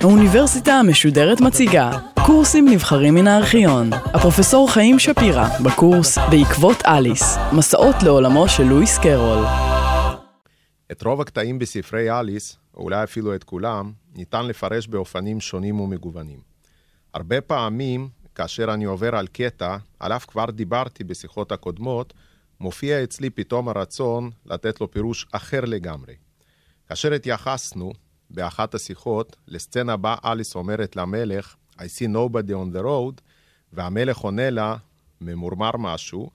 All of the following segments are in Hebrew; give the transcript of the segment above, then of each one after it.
האוניברסיטה המשודרת מציגה קורסים נבחרים מן הארכיון. הפרופסור חיים שפירא בקורס בעקבות אליס, מסעות לעולמו של לואיס קרול. את רוב הקטעים בספרי אליס, או אולי אפילו את כולם, ניתן לפרש באופנים שונים ומגוונים. הרבה פעמים, כאשר אני עובר על קטע, עליו כבר דיברתי בשיחות הקודמות, מופיע אצלי פתאום הרצון לתת לו פירוש אחר לגמרי. כאשר התייחסנו באחת השיחות לסצנה בה אליס אומרת למלך, I see nobody on the road, והמלך עונה לה, ממורמר משהו,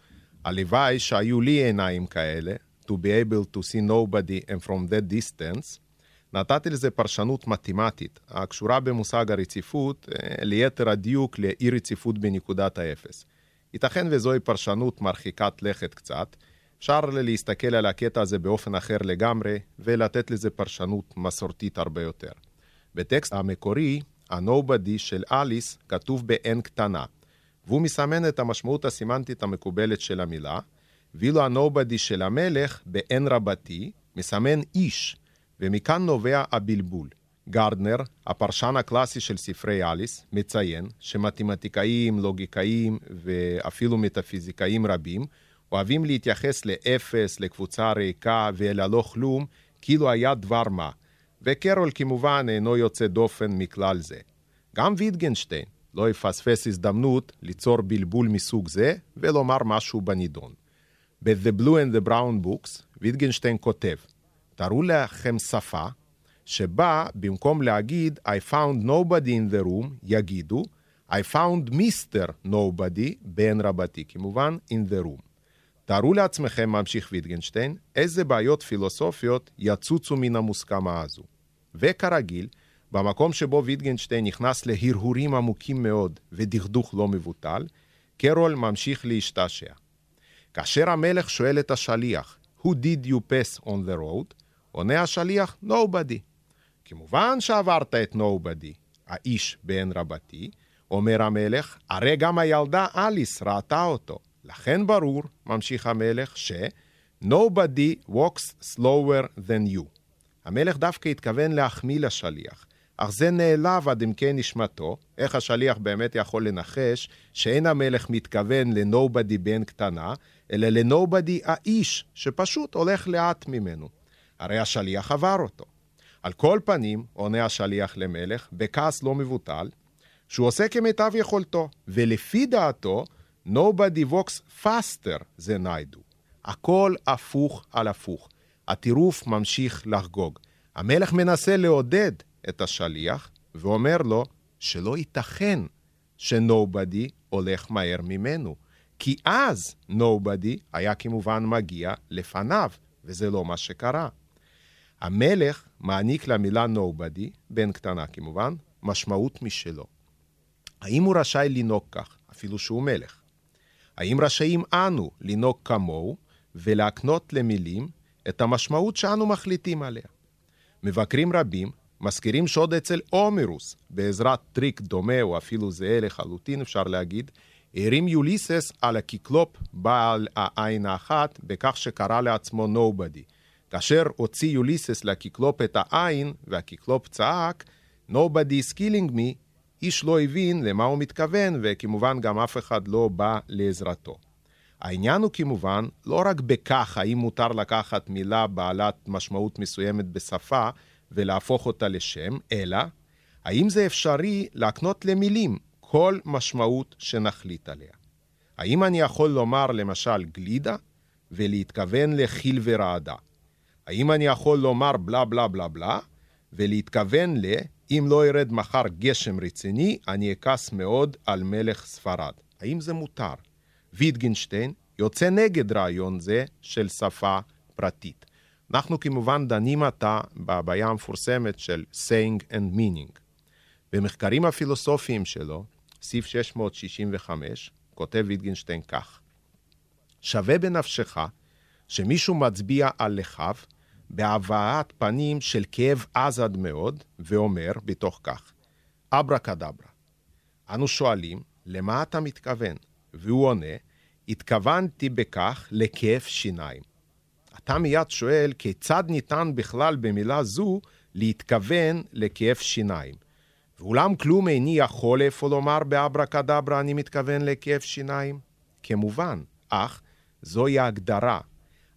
הלוואי שהיו לי עיניים כאלה, to be able to see nobody and from that distance, נתתי לזה פרשנות מתמטית, הקשורה במושג הרציפות, אה, ליתר הדיוק לאי רציפות בנקודת האפס. ייתכן וזוהי פרשנות מרחיקת לכת קצת, אפשר להסתכל על הקטע הזה באופן אחר לגמרי, ולתת לזה פרשנות מסורתית הרבה יותר. בטקסט המקורי, ה-Nobody של אליס כתוב ב-N קטנה, והוא מסמן את המשמעות הסימנטית המקובלת של המילה, ואילו ה-Nobody של המלך ב-N רבתי מסמן איש, ומכאן נובע הבלבול. גרדנר, הפרשן הקלאסי של ספרי אליס, מציין שמתמטיקאים, לוגיקאים ואפילו מטאפיזיקאים רבים אוהבים להתייחס לאפס, לקבוצה ריקה וללא כלום, כאילו היה דבר מה. וקרול כמובן אינו יוצא דופן מכלל זה. גם ויטגנשטיין לא יפספס הזדמנות ליצור בלבול מסוג זה ולומר משהו בנידון. ב-The Blue and the Brown Books, ויטגנשטיין כותב, תארו לכם שפה שבה במקום להגיד I found nobody in the room, יגידו I found Mr. nobody, בן רבתי כמובן, in the room. תארו לעצמכם, ממשיך ויטגנשטיין, איזה בעיות פילוסופיות יצוצו מן המוסכמה הזו. וכרגיל, במקום שבו ויטגנשטיין נכנס להרהורים עמוקים מאוד ודכדוך לא מבוטל, קרול ממשיך להשתעשע. כאשר המלך שואל את השליח, Who did you pass on the road? עונה השליח, Nobody. כמובן שעברת את Nobody, האיש בן רבתי, אומר המלך, הרי גם הילדה אליס ראתה אותו. לכן ברור, ממשיך המלך, ש- Nobody walks slower than you. המלך דווקא התכוון להחמיא לשליח, אך זה נעלב עד עמקי נשמתו, איך השליח באמת יכול לנחש שאין המלך מתכוון ל-Nobody בן קטנה, אלא ל-Nobody האיש, שפשוט הולך לאט ממנו. הרי השליח עבר אותו. על כל פנים, עונה השליח למלך, בכעס לא מבוטל, שהוא עושה כמיטב יכולתו, ולפי דעתו, nobody walks faster than I do. הכל הפוך על הפוך. הטירוף ממשיך לחגוג. המלך מנסה לעודד את השליח, ואומר לו שלא ייתכן שנובדי הולך מהר ממנו. כי אז נובדי היה כמובן מגיע לפניו, וזה לא מה שקרה. המלך מעניק למילה nobody, ב-n קטנה כמובן, משמעות משלו. האם הוא רשאי לנהוג כך, אפילו שהוא מלך? האם רשאים אנו לנהוג כמוהו ולהקנות למילים את המשמעות שאנו מחליטים עליה? מבקרים רבים מזכירים שעוד אצל הומרוס, בעזרת טריק דומה או אפילו זהה לחלוטין, אפשר להגיד, הערים יוליסס על הקיקלופ בעל העין האחת בכך שקרא לעצמו nobody. כאשר הוציא יוליסס לקיקלופ את העין, והקיקלופ צעק, nobody is killing me, איש לא הבין למה הוא מתכוון, וכמובן גם אף אחד לא בא לעזרתו. העניין הוא כמובן לא רק בכך האם מותר לקחת מילה בעלת משמעות מסוימת בשפה ולהפוך אותה לשם, אלא האם זה אפשרי להקנות למילים כל משמעות שנחליט עליה. האם אני יכול לומר למשל גלידה ולהתכוון לחיל ורעדה? האם אני יכול לומר בלה בלה בלה בלה ולהתכוון ל... אם לא ירד מחר גשם רציני, אני אכעס מאוד על מלך ספרד. האם זה מותר? ויטגנשטיין יוצא נגד רעיון זה של שפה פרטית. אנחנו כמובן דנים עתה בבעיה המפורסמת של saying and meaning. במחקרים הפילוסופיים שלו, סעיף 665, כותב ויטגנשטיין כך: שווה בנפשך שמישהו מצביע על לכיו בהבעת פנים של כאב עז עד מאוד, ואומר בתוך כך, אברה כדברה. אנו שואלים, למה אתה מתכוון? והוא עונה, התכוונתי בכך לכאב שיניים. אתה מיד שואל כיצד ניתן בכלל במילה זו להתכוון לכאב שיניים. ואולם כלום איני יכול איפה לומר באברה כדברה אני מתכוון לכאב שיניים? כמובן, אך זוהי ההגדרה.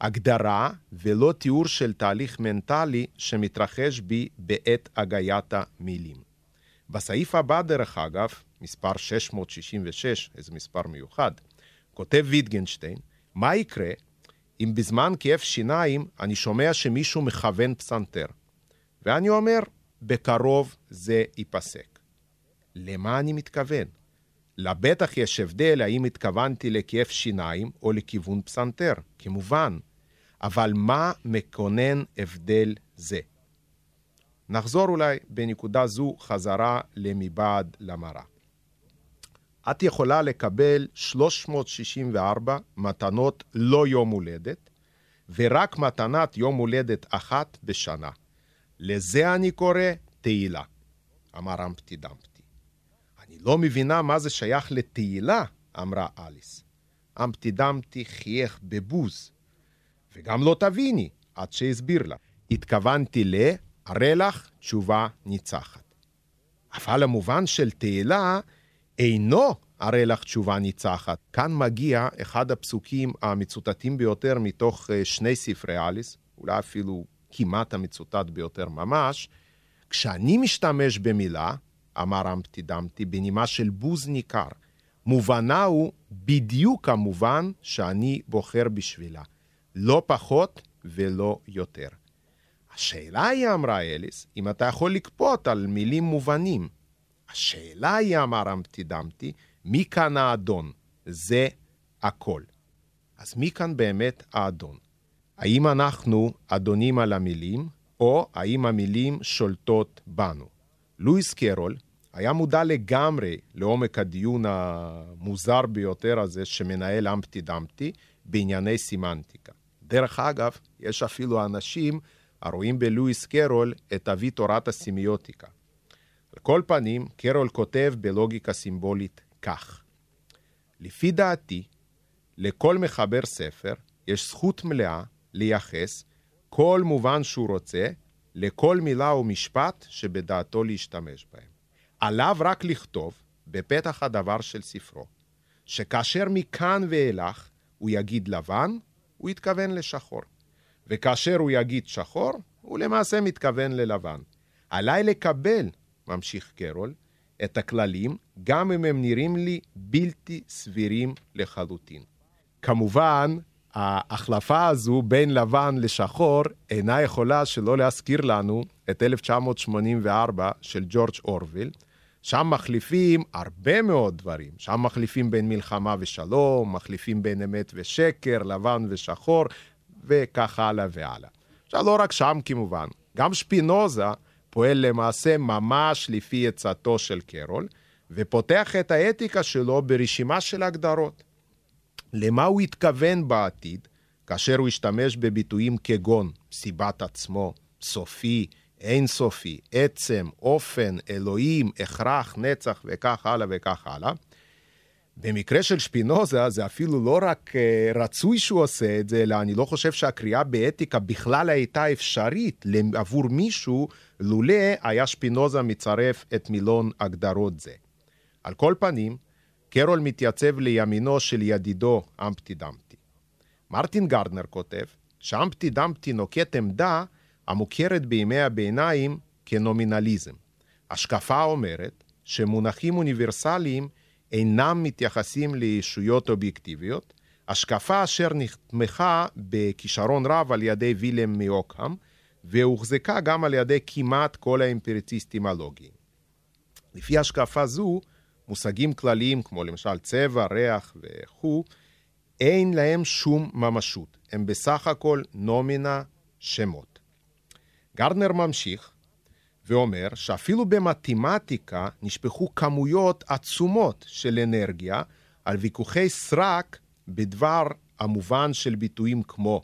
הגדרה ולא תיאור של תהליך מנטלי שמתרחש בי בעת הגיית המילים. בסעיף הבא, דרך אגב, מספר 666, איזה מספר מיוחד, כותב ויטגנשטיין, מה יקרה אם בזמן כאב שיניים אני שומע שמישהו מכוון פסנתר? ואני אומר, בקרוב זה ייפסק. למה אני מתכוון? לבטח יש הבדל האם התכוונתי לכאב שיניים או לכיוון פסנתר, כמובן. אבל מה מקונן הבדל זה? נחזור אולי בנקודה זו חזרה למבעד למראה. את יכולה לקבל 364 מתנות לא יום הולדת, ורק מתנת יום הולדת אחת בשנה. לזה אני קורא תהילה, אמר אמפטי דמפטי. אני לא מבינה מה זה שייך לתהילה, אמרה אליס. אמפטי דמפטי חייך בבוז, וגם לא תביני, עד שהסביר לה. התכוונתי ל... הרי לך תשובה ניצחת. אבל המובן של תהילה אינו הרי לך תשובה ניצחת. כאן מגיע אחד הפסוקים המצוטטים ביותר מתוך אה, שני ספרי אליס, אולי אפילו כמעט המצוטט ביותר ממש. כשאני משתמש במילה, אמר אמפטי דמפטי, בנימה של בוז ניכר, מובנה הוא בדיוק המובן שאני בוחר בשבילה. לא פחות ולא יותר. השאלה היא, אמרה אליס, אם אתה יכול לקפוט על מילים מובנים. השאלה היא, אמר אמפטי דמפטי, מי כאן האדון? זה הכל. אז מי כאן באמת האדון? האם אנחנו אדונים על המילים, או האם המילים שולטות בנו? לואיס קרול היה מודע לגמרי לעומק הדיון המוזר ביותר הזה שמנהל אמפטי דמפטי בענייני סימנטיקה. דרך אגב, יש אפילו אנשים הרואים בלואיס קרול את אבי תורת הסימיוטיקה. על כל פנים, קרול כותב בלוגיקה סימבולית כך: לפי דעתי, לכל מחבר ספר יש זכות מלאה לייחס כל מובן שהוא רוצה לכל מילה או משפט שבדעתו להשתמש בהם. עליו רק לכתוב, בפתח הדבר של ספרו, שכאשר מכאן ואילך הוא יגיד לבן, הוא יתכוון לשחור. וכאשר הוא יגיד שחור, הוא למעשה מתכוון ללבן. עליי לקבל, ממשיך קרול, את הכללים, גם אם הם נראים לי בלתי סבירים לחלוטין. כמובן, ההחלפה הזו בין לבן לשחור אינה יכולה שלא להזכיר לנו את 1984 של ג'ורג' אורוויל, שם מחליפים הרבה מאוד דברים. שם מחליפים בין מלחמה ושלום, מחליפים בין אמת ושקר, לבן ושחור, וכך הלאה והלאה. עכשיו, לא רק שם כמובן, גם שפינוזה פועל למעשה ממש לפי עצתו של קרול, ופותח את האתיקה שלו ברשימה של הגדרות. למה הוא התכוון בעתיד, כאשר הוא השתמש בביטויים כגון סיבת עצמו, סופי, אינסופי, עצם, אופן, אלוהים, הכרח, נצח וכך הלאה וכך הלאה. במקרה של שפינוזה זה אפילו לא רק uh, רצוי שהוא עושה את זה, אלא אני לא חושב שהקריאה באתיקה בכלל הייתה אפשרית עבור מישהו, לולא היה שפינוזה מצרף את מילון הגדרות זה. על כל פנים, קרול מתייצב לימינו של ידידו אמפטי דמפטי. מרטין גרדנר כותב שאמפטי דמפטי נוקט עמדה המוכרת בימי הביניים כנומינליזם. השקפה אומרת שמונחים אוניברסליים אינם מתייחסים לישויות אובייקטיביות, השקפה אשר נתמכה בכישרון רב על ידי וילם מאוקהאם, והוחזקה גם על ידי כמעט כל האמפיריציסטים הלוגיים. לפי השקפה זו, מושגים כלליים כמו למשל צבע, ריח וכו', אין להם שום ממשות. הם בסך הכל נומינה שמות. גרדנר ממשיך ואומר שאפילו במתמטיקה נשפכו כמויות עצומות של אנרגיה על ויכוחי סרק בדבר המובן של ביטויים כמו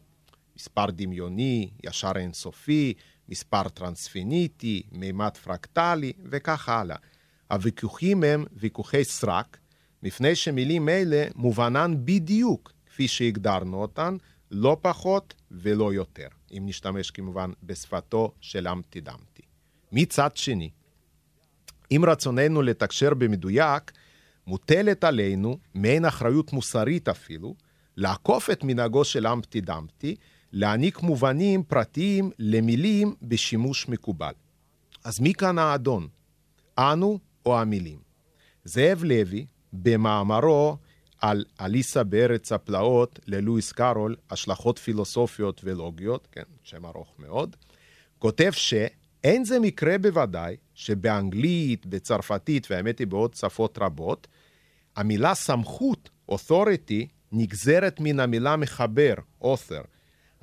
מספר דמיוני, ישר אינסופי, מספר טרנספיניטי, מימד פרקטלי וכך הלאה. הוויכוחים הם ויכוחי סרק, מפני שמילים אלה מובנן בדיוק כפי שהגדרנו אותן, לא פחות ולא יותר, אם נשתמש כמובן בשפתו של המפטי דמפטי. מצד שני, אם רצוננו לתקשר במדויק, מוטלת עלינו, מעין אחריות מוסרית אפילו, לעקוף את מנהגו של אמפטי דמפטי, להעניק מובנים פרטיים למילים בשימוש מקובל. אז מי כאן האדון? אנו או המילים? זאב לוי, במאמרו על אליסה בארץ הפלאות ללואיס קארול, השלכות פילוסופיות ולוגיות, כן, שם ארוך מאוד, כותב שאין זה מקרה בוודאי שבאנגלית, בצרפתית, והאמת היא בעוד שפות רבות, המילה סמכות, authority, נגזרת מן המילה מחבר, author.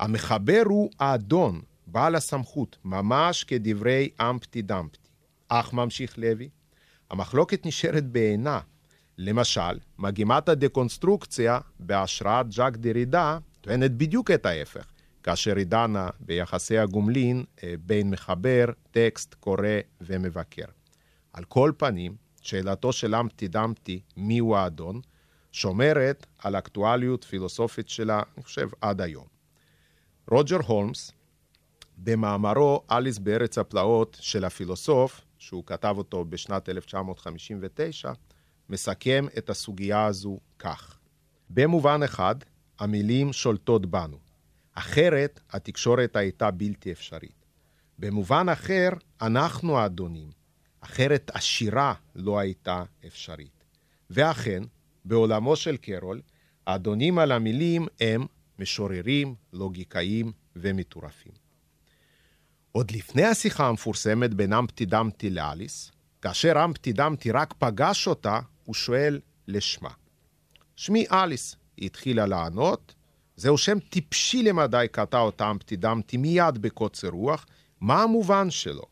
המחבר הוא האדון, בעל הסמכות, ממש כדברי אמפטי דמפטי. אך ממשיך לוי, המחלוקת נשארת בעינה. למשל, מגימת הדקונסטרוקציה בהשראת ז'אק דרידה טוענת בדיוק את ההפך, כאשר היא דנה ביחסי הגומלין אה, בין מחבר, טקסט, קורא ומבקר. על כל פנים, שאלתו של אמפטי דמפטי, מיהו האדון, שומרת על אקטואליות פילוסופית שלה, אני חושב, עד היום. רוג'ר הולמס, במאמרו אליס בארץ הפלאות של הפילוסוף, שהוא כתב אותו בשנת 1959, מסכם את הסוגיה הזו כך: במובן אחד, המילים שולטות בנו, אחרת התקשורת הייתה בלתי אפשרית. במובן אחר, אנחנו האדונים, אחרת השירה לא הייתה אפשרית. ואכן, בעולמו של קרול, האדונים על המילים הם משוררים, לוגיקאים ומטורפים. עוד לפני השיחה המפורסמת בין אמפטי דמפטי לאליס, כאשר אמפטי דמפטי רק פגש אותה, הוא שואל לשמה. שמי אליס, היא התחילה לענות, זהו שם טיפשי למדי קטע אותה אמפטי דמפטי מיד בקוצר רוח, מה המובן שלו?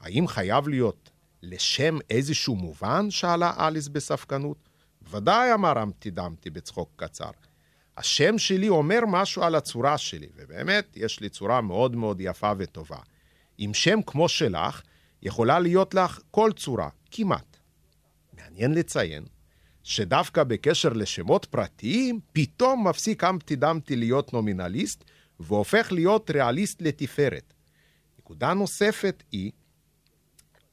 האם חייב להיות לשם איזשהו מובן? שאלה אליס בספקנות. ודאי, אמר אמפטי דמפטי בצחוק קצר. השם שלי אומר משהו על הצורה שלי, ובאמת, יש לי צורה מאוד מאוד יפה וטובה. עם שם כמו שלך, יכולה להיות לך כל צורה, כמעט. מעניין לציין שדווקא בקשר לשמות פרטיים, פתאום מפסיק אמפטי דמפטי להיות נומינליסט, והופך להיות ריאליסט לתפארת. נקודה נוספת היא,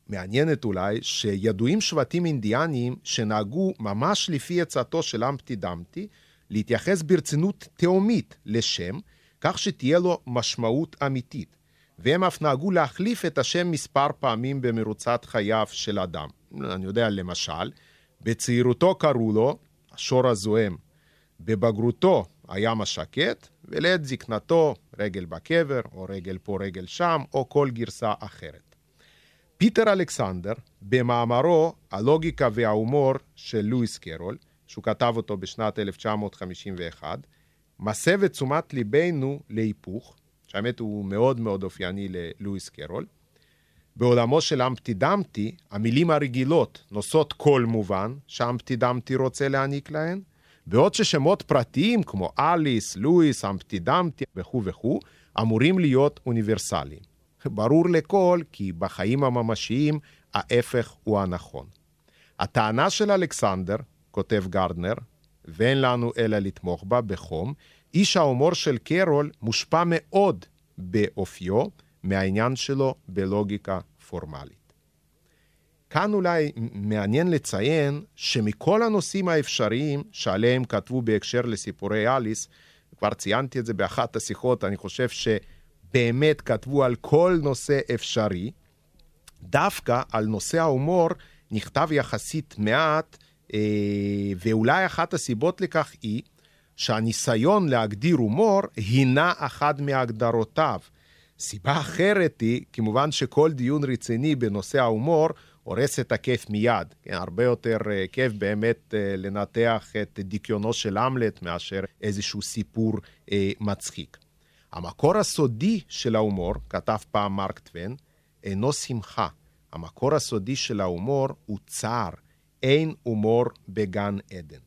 מעניינת אולי, שידועים שבטים אינדיאניים שנהגו ממש לפי עצתו של אמפטי דמפטי, להתייחס ברצינות תהומית לשם, כך שתהיה לו משמעות אמיתית. והם אף נהגו להחליף את השם מספר פעמים במרוצת חייו של אדם. אני יודע, למשל, בצעירותו קראו לו השור הזוהם, בבגרותו הים השקט, ולעת זקנתו רגל בקבר, או רגל פה רגל שם, או כל גרסה אחרת. פיטר אלכסנדר, במאמרו "הלוגיקה וההומור" של לואיס קרול, שהוא כתב אותו בשנת 1951, מסב את תשומת ליבנו להיפוך, שהאמת הוא מאוד מאוד אופייני ללואיס קרול. בעולמו של אמפטי דמפטי, המילים הרגילות נושאות כל מובן שאמפטי דמפטי רוצה להעניק להן, בעוד ששמות פרטיים כמו אליס, לואיס, אמפטי דמפטי וכו' וכו', אמורים להיות אוניברסליים. ברור לכל כי בחיים הממשיים ההפך הוא הנכון. הטענה של אלכסנדר כותב גרדנר, ואין לנו אלא לתמוך בה בחום, איש ההומור של קרול מושפע מאוד באופיו מהעניין שלו בלוגיקה פורמלית. כאן אולי מעניין לציין שמכל הנושאים האפשריים שעליהם כתבו בהקשר לסיפורי אליס, כבר ציינתי את זה באחת השיחות, אני חושב שבאמת כתבו על כל נושא אפשרי, דווקא על נושא ההומור נכתב יחסית מעט, אה, ואולי אחת הסיבות לכך היא שהניסיון להגדיר הומור הינה אחת מהגדרותיו. סיבה אחרת היא, כמובן שכל דיון רציני בנושא ההומור הורס את הכיף מיד. כן, הרבה יותר uh, כיף באמת uh, לנתח את דיכיונו של המלט מאשר איזשהו סיפור uh, מצחיק. המקור הסודי של ההומור, כתב פעם מרק טווין, אינו שמחה. המקור הסודי של ההומור הוא צער. אין הומור בגן עדן.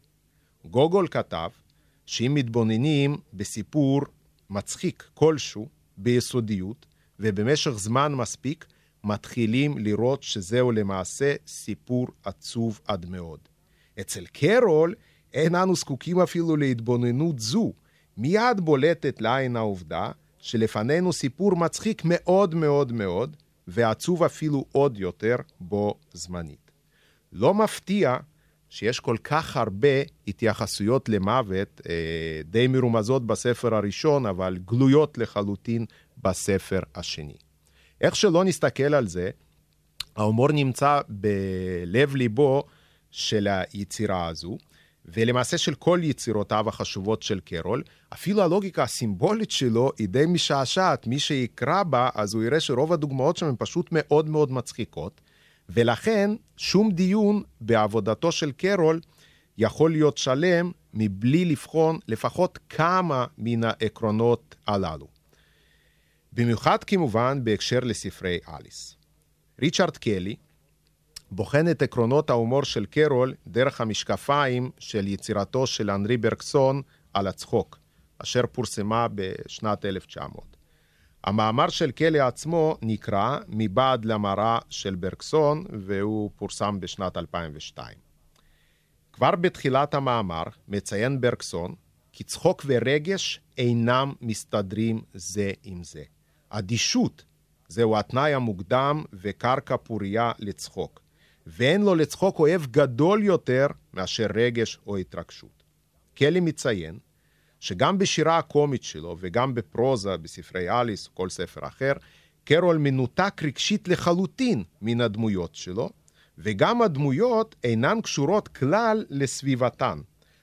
גוגול כתב שאם מתבוננים בסיפור מצחיק כלשהו ביסודיות ובמשך זמן מספיק, מתחילים לראות שזהו למעשה סיפור עצוב עד מאוד. אצל קרול אין אנו זקוקים אפילו להתבוננות זו, מיד בולטת לעין העובדה שלפנינו סיפור מצחיק מאוד מאוד מאוד, ועצוב אפילו עוד יותר בו זמנית. לא מפתיע שיש כל כך הרבה התייחסויות למוות, אה, די מרומזות בספר הראשון, אבל גלויות לחלוטין בספר השני. איך שלא נסתכל על זה, ההומור נמצא בלב-ליבו של היצירה הזו, ולמעשה של כל יצירותיו החשובות של קרול. אפילו הלוגיקה הסימבולית שלו היא די משעשעת. מי שיקרא בה, אז הוא יראה שרוב הדוגמאות שם הן פשוט מאוד מאוד מצחיקות. ולכן, שום דיון בעבודתו של קרול יכול להיות שלם מבלי לבחון לפחות כמה מן העקרונות הללו. במיוחד כמובן בהקשר לספרי אליס. ריצ'רד קלי בוחן את עקרונות ההומור של קרול דרך המשקפיים של יצירתו של אנרי ברקסון על הצחוק, אשר פורסמה בשנת 1900. המאמר של קלי עצמו נקרא מבעד למראה של ברקסון, והוא פורסם בשנת 2002. כבר בתחילת המאמר מציין ברקסון כי צחוק ורגש אינם מסתדרים זה עם זה. אדישות זהו התנאי המוקדם וקרקע פורייה לצחוק, ואין לו לצחוק אוהב גדול יותר מאשר רגש או התרגשות. קלי מציין שגם בשירה הקומית שלו וגם בפרוזה, בספרי אליס, או כל ספר אחר, קרול מנותק רגשית לחלוטין מן הדמויות שלו, וגם הדמויות אינן קשורות כלל לסביבתן.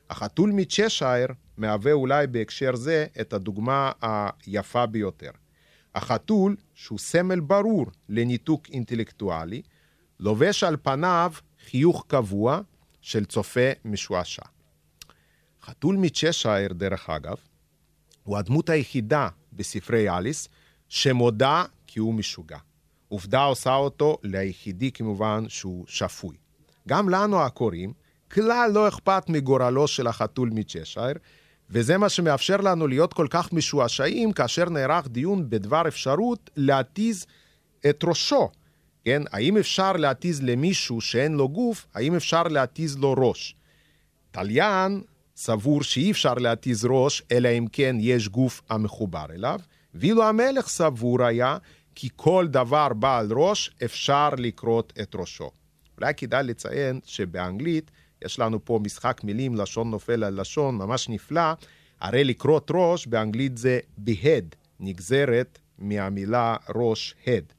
החתול מצ'שייר מהווה אולי בהקשר זה את הדוגמה היפה ביותר. החתול, שהוא סמל ברור לניתוק אינטלקטואלי, לובש על פניו חיוך קבוע של צופה משועשע. חתול מצ'שייר, דרך אגב, הוא הדמות היחידה בספרי אליס שמודה כי הוא משוגע. עובדה עושה אותו ליחידי כמובן שהוא שפוי. גם לנו הקוראים, כלל לא אכפת מגורלו של החתול מצ'שייר, וזה מה שמאפשר לנו להיות כל כך משועשעים כאשר נערך דיון בדבר אפשרות להתיז את ראשו. כן, האם אפשר להתיז למישהו שאין לו גוף, האם אפשר להתיז לו ראש? תליין סבור שאי אפשר להתיז ראש, אלא אם כן יש גוף המחובר אליו, ואילו המלך סבור היה כי כל דבר בעל ראש אפשר לכרות את ראשו. אולי כדאי לציין שבאנגלית יש לנו פה משחק מילים, לשון נופל על לשון, ממש נפלא. הרי לכרות ראש באנגלית זה behead, נגזרת מהמילה ראש head.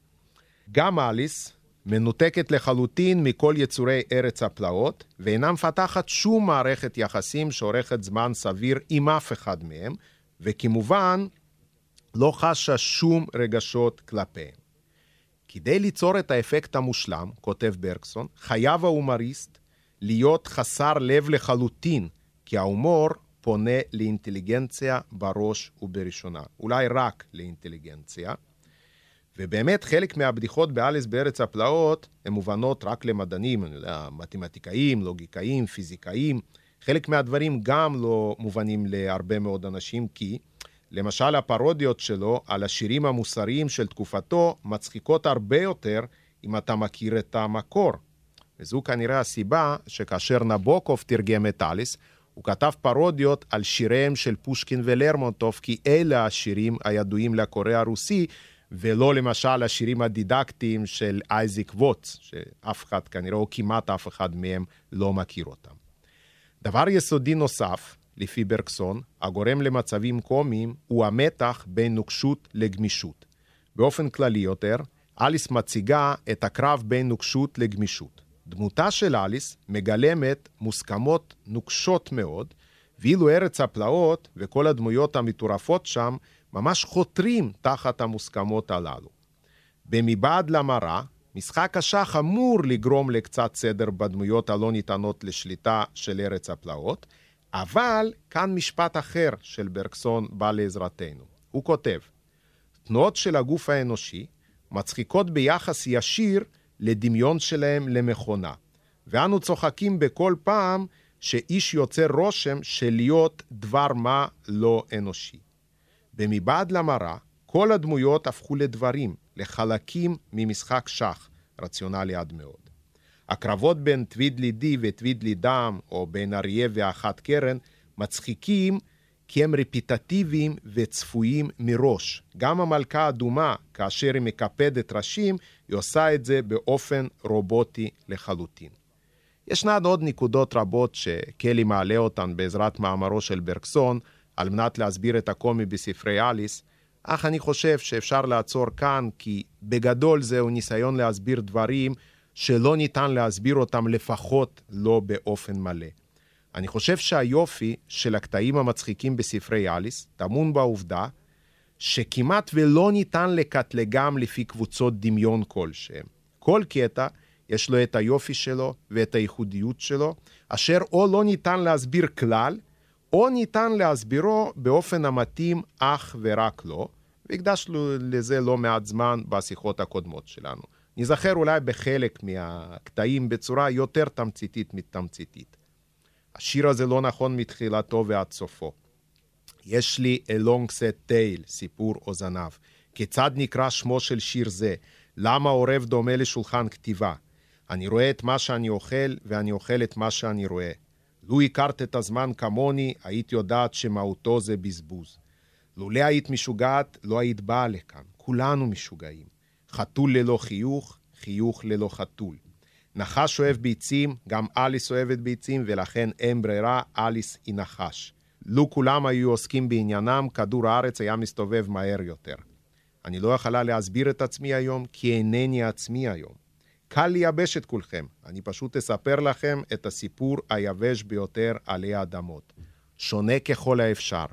גם אליס מנותקת לחלוטין מכל יצורי ארץ הפלאות, ואינה מפתחת שום מערכת יחסים שאורכת זמן סביר עם אף אחד מהם, וכמובן, לא חשה שום רגשות כלפיהם. כדי ליצור את האפקט המושלם, כותב ברקסון, חייב ההומוריסט להיות חסר לב לחלוטין, כי ההומור פונה לאינטליגנציה בראש ובראשונה. אולי רק לאינטליגנציה. ובאמת חלק מהבדיחות באליס בארץ הפלאות הן מובנות רק למדענים, אני יודע, מתמטיקאים, לוגיקאים, פיזיקאים. חלק מהדברים גם לא מובנים להרבה מאוד אנשים, כי למשל הפרודיות שלו על השירים המוסריים של תקופתו מצחיקות הרבה יותר אם אתה מכיר את המקור. וזו כנראה הסיבה שכאשר נבוקוב תרגם את אליס, הוא כתב פרודיות על שיריהם של פושקין ולרמונטוב, כי אלה השירים הידועים לקורא הרוסי, ולא למשל השירים הדידקטיים של אייזיק ווטס, שאף אחד כנראה, או כמעט אף אחד מהם לא מכיר אותם. דבר יסודי נוסף, לפי ברקסון, הגורם למצבים קומיים הוא המתח בין נוקשות לגמישות. באופן כללי יותר, אליס מציגה את הקרב בין נוקשות לגמישות. דמותה של אליס מגלמת מוסכמות נוקשות מאוד, ואילו ארץ הפלאות וכל הדמויות המטורפות שם ממש חותרים תחת המוסכמות הללו. במבעד למראה, משחק השח אמור לגרום לקצת סדר בדמויות הלא ניתנות לשליטה של ארץ הפלאות, אבל כאן משפט אחר של ברקסון בא לעזרתנו. הוא כותב, תנועות של הגוף האנושי מצחיקות ביחס ישיר לדמיון שלהם למכונה, ואנו צוחקים בכל פעם שאיש יוצר רושם של להיות דבר מה לא אנושי. במבעד למראה, כל הדמויות הפכו לדברים, לחלקים ממשחק שח, רציונלי עד מאוד. הקרבות בין טווידלי די וטווידלי דם, או בין אריה ואחת קרן, מצחיקים כי הם רפיטטיביים וצפויים מראש. גם המלכה האדומה, כאשר היא מקפדת ראשים, היא עושה את זה באופן רובוטי לחלוטין. ישנן עוד נקודות רבות שקלי מעלה אותן בעזרת מאמרו של ברקסון, על מנת להסביר את הקומי בספרי אליס, אך אני חושב שאפשר לעצור כאן, כי בגדול זהו ניסיון להסביר דברים שלא ניתן להסביר אותם לפחות לא באופן מלא. אני חושב שהיופי של הקטעים המצחיקים בספרי אליס טמון בעובדה שכמעט ולא ניתן לקטלגם לפי קבוצות דמיון כלשהם. כל קטע יש לו את היופי שלו ואת הייחודיות שלו, אשר או לא ניתן להסביר כלל, או ניתן להסבירו באופן המתאים אך ורק לו, והקדשנו לזה לא מעט זמן בשיחות הקודמות שלנו. נזכר אולי בחלק מהקטעים בצורה יותר תמציתית מתמציתית. השיר הזה לא נכון מתחילתו ועד סופו. יש לי a long set tale, סיפור או זנב. כיצד נקרא שמו של שיר זה? למה עורב דומה לשולחן כתיבה? אני רואה את מה שאני אוכל, ואני אוכל את מה שאני רואה. לו הכרת את הזמן כמוני, היית יודעת שמהותו זה בזבוז. לולא היית משוגעת, לא היית באה לכאן. כולנו משוגעים. חתול ללא חיוך, חיוך ללא חתול. נחש אוהב ביצים, גם אליס אוהבת ביצים, ולכן אין ברירה, אליס היא נחש. לו כולם היו עוסקים בעניינם, כדור הארץ היה מסתובב מהר יותר. אני לא יכולה להסביר את עצמי היום, כי אינני עצמי היום. קל לייבש את כולכם, אני פשוט אספר לכם את הסיפור היבש ביותר עלי האדמות. שונה ככל האפשר.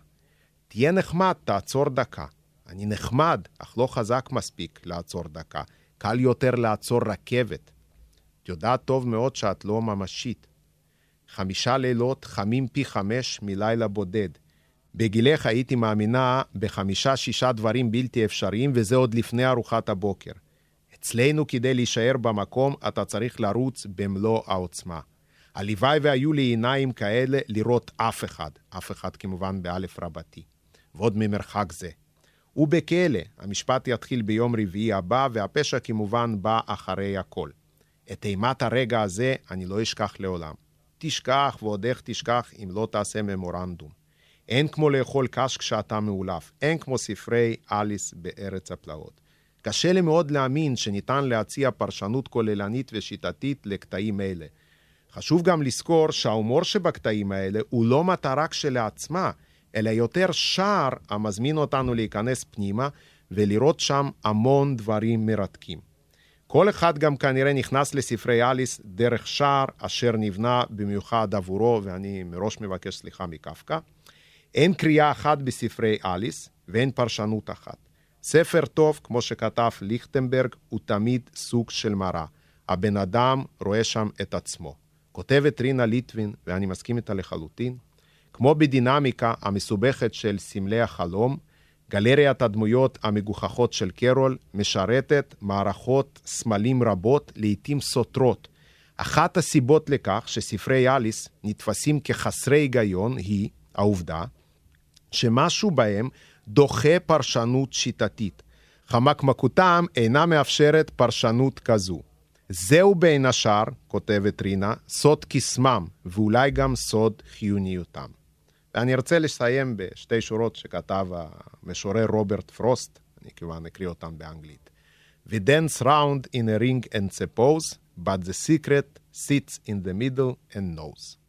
תהיה נחמד, תעצור דקה. אני נחמד, אך לא חזק מספיק לעצור דקה. קל יותר לעצור רכבת. את יודעת טוב מאוד שאת לא ממשית. חמישה לילות חמים פי חמש מלילה בודד. בגילך הייתי מאמינה בחמישה-שישה דברים בלתי אפשריים, וזה עוד לפני ארוחת הבוקר. אצלנו, כדי להישאר במקום, אתה צריך לרוץ במלוא העוצמה. הלוואי והיו לי עיניים כאלה לראות אף אחד, אף אחד כמובן באלף רבתי. ועוד ממרחק זה. הוא בכלא, המשפט יתחיל ביום רביעי הבא, והפשע כמובן בא אחרי הכל. את אימת הרגע הזה אני לא אשכח לעולם. תשכח ועוד איך תשכח אם לא תעשה ממורנדום. אין כמו לאכול קש כשאתה מאולף, אין כמו ספרי אליס בארץ הפלאות. קשה לי מאוד להאמין שניתן להציע פרשנות כוללנית ושיטתית לקטעים אלה. חשוב גם לזכור שההומור שבקטעים האלה הוא לא מטרה כשלעצמה, אלא יותר שער המזמין אותנו להיכנס פנימה ולראות שם המון דברים מרתקים. כל אחד גם כנראה נכנס לספרי אליס דרך שער אשר נבנה במיוחד עבורו, ואני מראש מבקש סליחה מקפקא. אין קריאה אחת בספרי אליס ואין פרשנות אחת. ספר טוב, כמו שכתב ליכטנברג, הוא תמיד סוג של מראה. הבן אדם רואה שם את עצמו. כותבת רינה ליטווין, ואני מסכים איתה לחלוטין, כמו בדינמיקה המסובכת של סמלי החלום, גלריית הדמויות המגוחכות של קרול משרתת מערכות סמלים רבות, לעתים סותרות. אחת הסיבות לכך שספרי אליס נתפסים כחסרי היגיון היא העובדה שמשהו בהם דוחה פרשנות שיטתית. חמקמקותם אינה מאפשרת פרשנות כזו. זהו בין השאר, כותבת רינה, סוד קסמם, ואולי גם סוד חיוניותם. ואני ארצה לסיים בשתי שורות שכתב המשורר רוברט פרוסט, אני כמובן אקריא אותן באנגלית. We dance round in a ring and suppose, but the secret sits in the middle and knows.